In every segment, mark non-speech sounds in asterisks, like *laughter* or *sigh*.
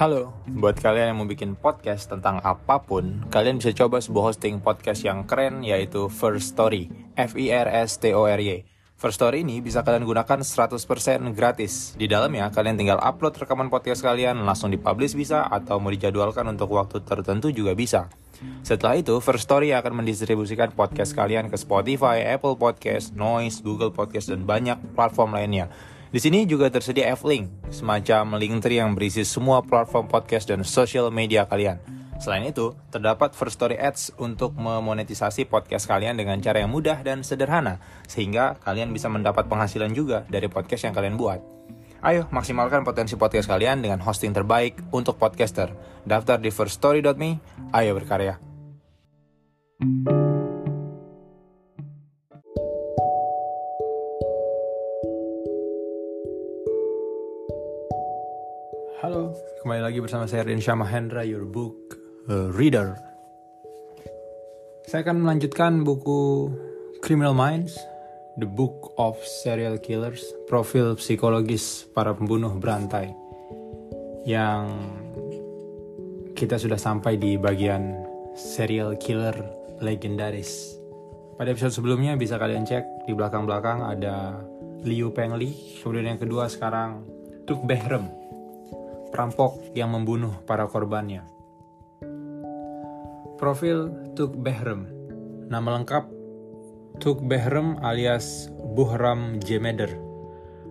Halo, buat kalian yang mau bikin podcast tentang apa pun, kalian bisa coba sebuah hosting podcast yang keren yaitu First Story, F I R S T O R Y. First Story ini bisa kalian gunakan 100% gratis. Di dalamnya kalian tinggal upload rekaman podcast kalian, langsung dipublish bisa atau mau dijadwalkan untuk waktu tertentu juga bisa. Setelah itu, First Story akan mendistribusikan podcast kalian ke Spotify, Apple Podcast, Noise, Google Podcast, dan banyak platform lainnya. Di sini juga tersedia F-Link, semacam link tree yang berisi semua platform podcast dan social media kalian. Selain itu, terdapat First Story Ads untuk memonetisasi podcast kalian dengan cara yang mudah dan sederhana, sehingga kalian bisa mendapat penghasilan juga dari podcast yang kalian buat. Ayo, maksimalkan potensi podcast kalian dengan hosting terbaik untuk podcaster. Daftar di firststory.me, ayo berkarya. Halo, kembali lagi bersama saya Rin Syah Mahendra, your book uh, reader. Saya akan melanjutkan buku Criminal Minds, The Book of Serial Killers, profil psikologis para pembunuh berantai. Yang kita sudah sampai di bagian serial killer legendaris. Pada episode sebelumnya bisa kalian cek di belakang-belakang ada Liu Pengli, kemudian yang kedua sekarang Tuk Behrem, perampok yang membunuh para korbannya. Profil Tuk Behrem Nama lengkap Tuk Behrem alias Buhram Jemeder.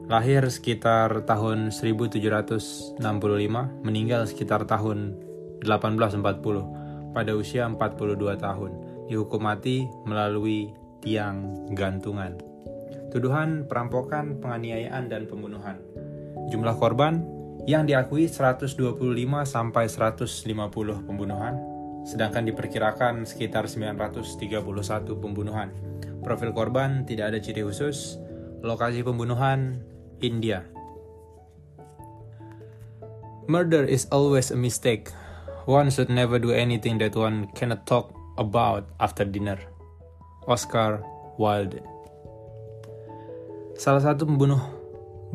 Lahir sekitar tahun 1765 Meninggal sekitar tahun 1840 Pada usia 42 tahun. Dihukum mati melalui tiang gantungan. Tuduhan perampokan, penganiayaan, dan pembunuhan. Jumlah korban yang diakui 125 sampai 150 pembunuhan sedangkan diperkirakan sekitar 931 pembunuhan. Profil korban tidak ada ciri khusus. Lokasi pembunuhan India. Murder is always a mistake. One should never do anything that one cannot talk about after dinner. Oscar Wilde. Salah satu pembunuh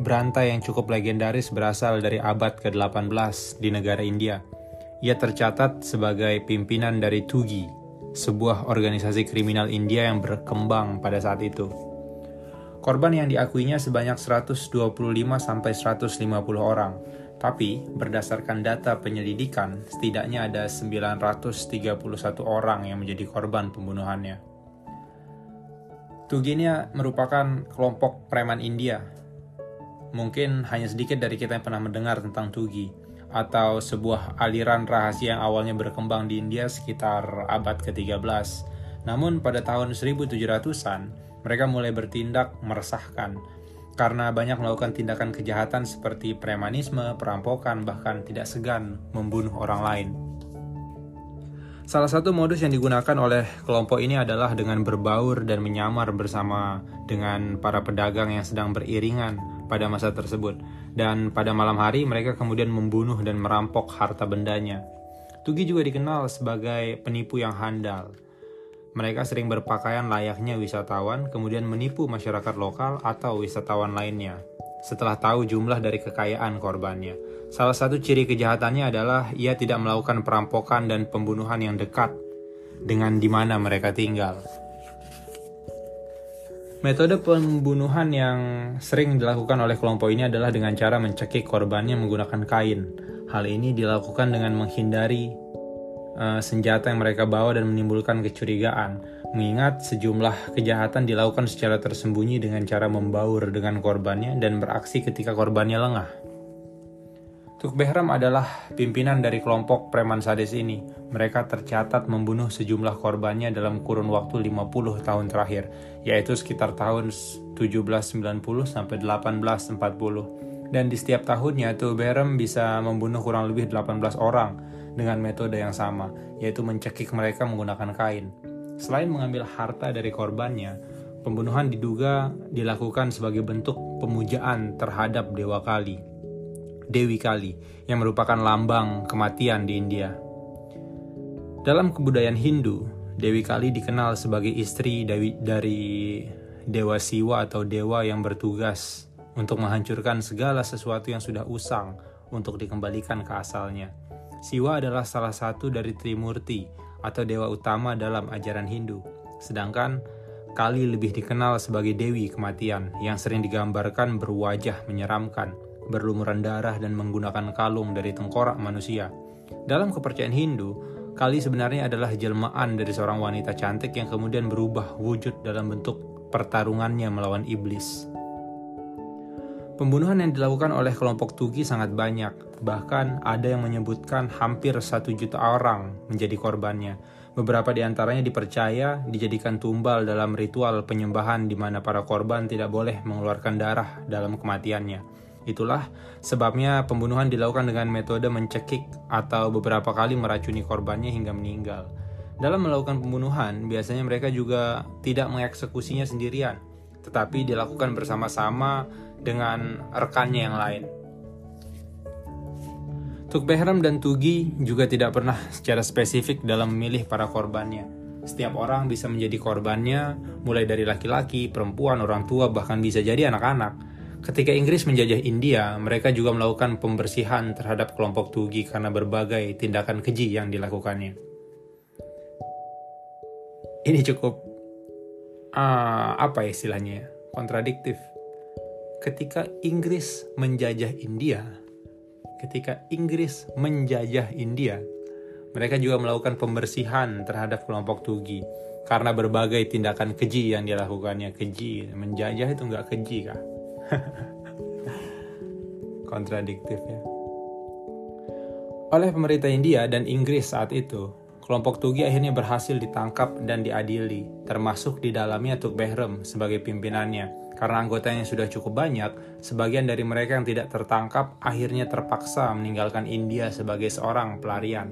berantai yang cukup legendaris berasal dari abad ke-18 di negara India ia tercatat sebagai pimpinan dari Tugi, sebuah organisasi kriminal India yang berkembang pada saat itu. Korban yang diakuinya sebanyak 125 sampai 150 orang, tapi berdasarkan data penyelidikan, setidaknya ada 931 orang yang menjadi korban pembunuhannya. Tugi ini merupakan kelompok preman India. Mungkin hanya sedikit dari kita yang pernah mendengar tentang Tugi, atau sebuah aliran rahasia yang awalnya berkembang di India sekitar abad ke-13. Namun pada tahun 1700-an, mereka mulai bertindak meresahkan karena banyak melakukan tindakan kejahatan seperti premanisme, perampokan, bahkan tidak segan membunuh orang lain. Salah satu modus yang digunakan oleh kelompok ini adalah dengan berbaur dan menyamar bersama dengan para pedagang yang sedang beriringan pada masa tersebut. Dan pada malam hari mereka kemudian membunuh dan merampok harta bendanya. Tugi juga dikenal sebagai penipu yang handal. Mereka sering berpakaian layaknya wisatawan, kemudian menipu masyarakat lokal atau wisatawan lainnya. Setelah tahu jumlah dari kekayaan korbannya, Salah satu ciri kejahatannya adalah ia tidak melakukan perampokan dan pembunuhan yang dekat dengan di mana mereka tinggal. Metode pembunuhan yang sering dilakukan oleh kelompok ini adalah dengan cara mencekik korbannya menggunakan kain. Hal ini dilakukan dengan menghindari uh, senjata yang mereka bawa dan menimbulkan kecurigaan. Mengingat sejumlah kejahatan dilakukan secara tersembunyi dengan cara membaur dengan korbannya dan beraksi ketika korbannya lengah. Tuk Behram adalah pimpinan dari kelompok preman sadis ini. Mereka tercatat membunuh sejumlah korbannya dalam kurun waktu 50 tahun terakhir, yaitu sekitar tahun 1790 sampai 1840. Dan di setiap tahunnya Tuk Behram bisa membunuh kurang lebih 18 orang dengan metode yang sama, yaitu mencekik mereka menggunakan kain. Selain mengambil harta dari korbannya, pembunuhan diduga dilakukan sebagai bentuk pemujaan terhadap Dewa Kali Dewi Kali, yang merupakan lambang kematian di India. Dalam kebudayaan Hindu, Dewi Kali dikenal sebagai istri dari, dari Dewa Siwa atau dewa yang bertugas untuk menghancurkan segala sesuatu yang sudah usang untuk dikembalikan ke asalnya. Siwa adalah salah satu dari Trimurti atau dewa utama dalam ajaran Hindu. Sedangkan Kali lebih dikenal sebagai Dewi Kematian yang sering digambarkan berwajah menyeramkan, berlumuran darah dan menggunakan kalung dari tengkorak manusia. Dalam kepercayaan Hindu, Kali sebenarnya adalah jelmaan dari seorang wanita cantik yang kemudian berubah wujud dalam bentuk pertarungannya melawan iblis. Pembunuhan yang dilakukan oleh kelompok Tugi sangat banyak, bahkan ada yang menyebutkan hampir satu juta orang menjadi korbannya. Beberapa di antaranya dipercaya dijadikan tumbal dalam ritual penyembahan di mana para korban tidak boleh mengeluarkan darah dalam kematiannya. Itulah sebabnya pembunuhan dilakukan dengan metode mencekik atau beberapa kali meracuni korbannya hingga meninggal. Dalam melakukan pembunuhan, biasanya mereka juga tidak mengeksekusinya sendirian, tetapi dilakukan bersama-sama dengan rekannya yang lain. Tuk Behram dan Tugi juga tidak pernah secara spesifik dalam memilih para korbannya. Setiap orang bisa menjadi korbannya, mulai dari laki-laki, perempuan, orang tua, bahkan bisa jadi anak-anak. Ketika Inggris menjajah India, mereka juga melakukan pembersihan terhadap kelompok Tugi karena berbagai tindakan keji yang dilakukannya. Ini cukup uh, apa istilahnya? Kontradiktif ketika Inggris menjajah India, ketika Inggris menjajah India, mereka juga melakukan pembersihan terhadap kelompok Tugi karena berbagai tindakan keji yang dilakukannya. Keji, menjajah itu nggak keji kah? *laughs* Kontradiktif ya. Oleh pemerintah India dan Inggris saat itu, kelompok Tugi akhirnya berhasil ditangkap dan diadili, termasuk di dalamnya Tuk Behram sebagai pimpinannya karena anggotanya sudah cukup banyak, sebagian dari mereka yang tidak tertangkap akhirnya terpaksa meninggalkan India sebagai seorang pelarian.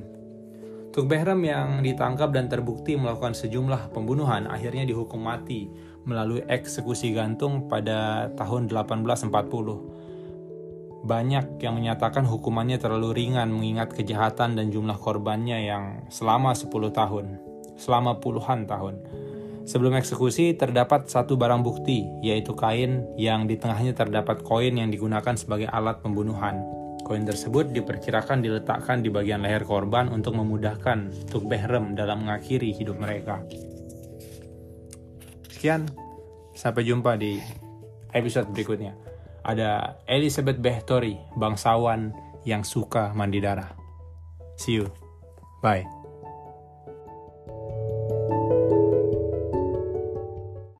Tuk Behram yang ditangkap dan terbukti melakukan sejumlah pembunuhan akhirnya dihukum mati melalui eksekusi gantung pada tahun 1840. Banyak yang menyatakan hukumannya terlalu ringan mengingat kejahatan dan jumlah korbannya yang selama 10 tahun, selama puluhan tahun. Sebelum eksekusi, terdapat satu barang bukti, yaitu kain yang di tengahnya terdapat koin yang digunakan sebagai alat pembunuhan. Koin tersebut diperkirakan diletakkan di bagian leher korban untuk memudahkan Tuk Behrem dalam mengakhiri hidup mereka. Sekian, sampai jumpa di episode berikutnya. Ada Elizabeth Behtori, bangsawan yang suka mandi darah. See you. Bye.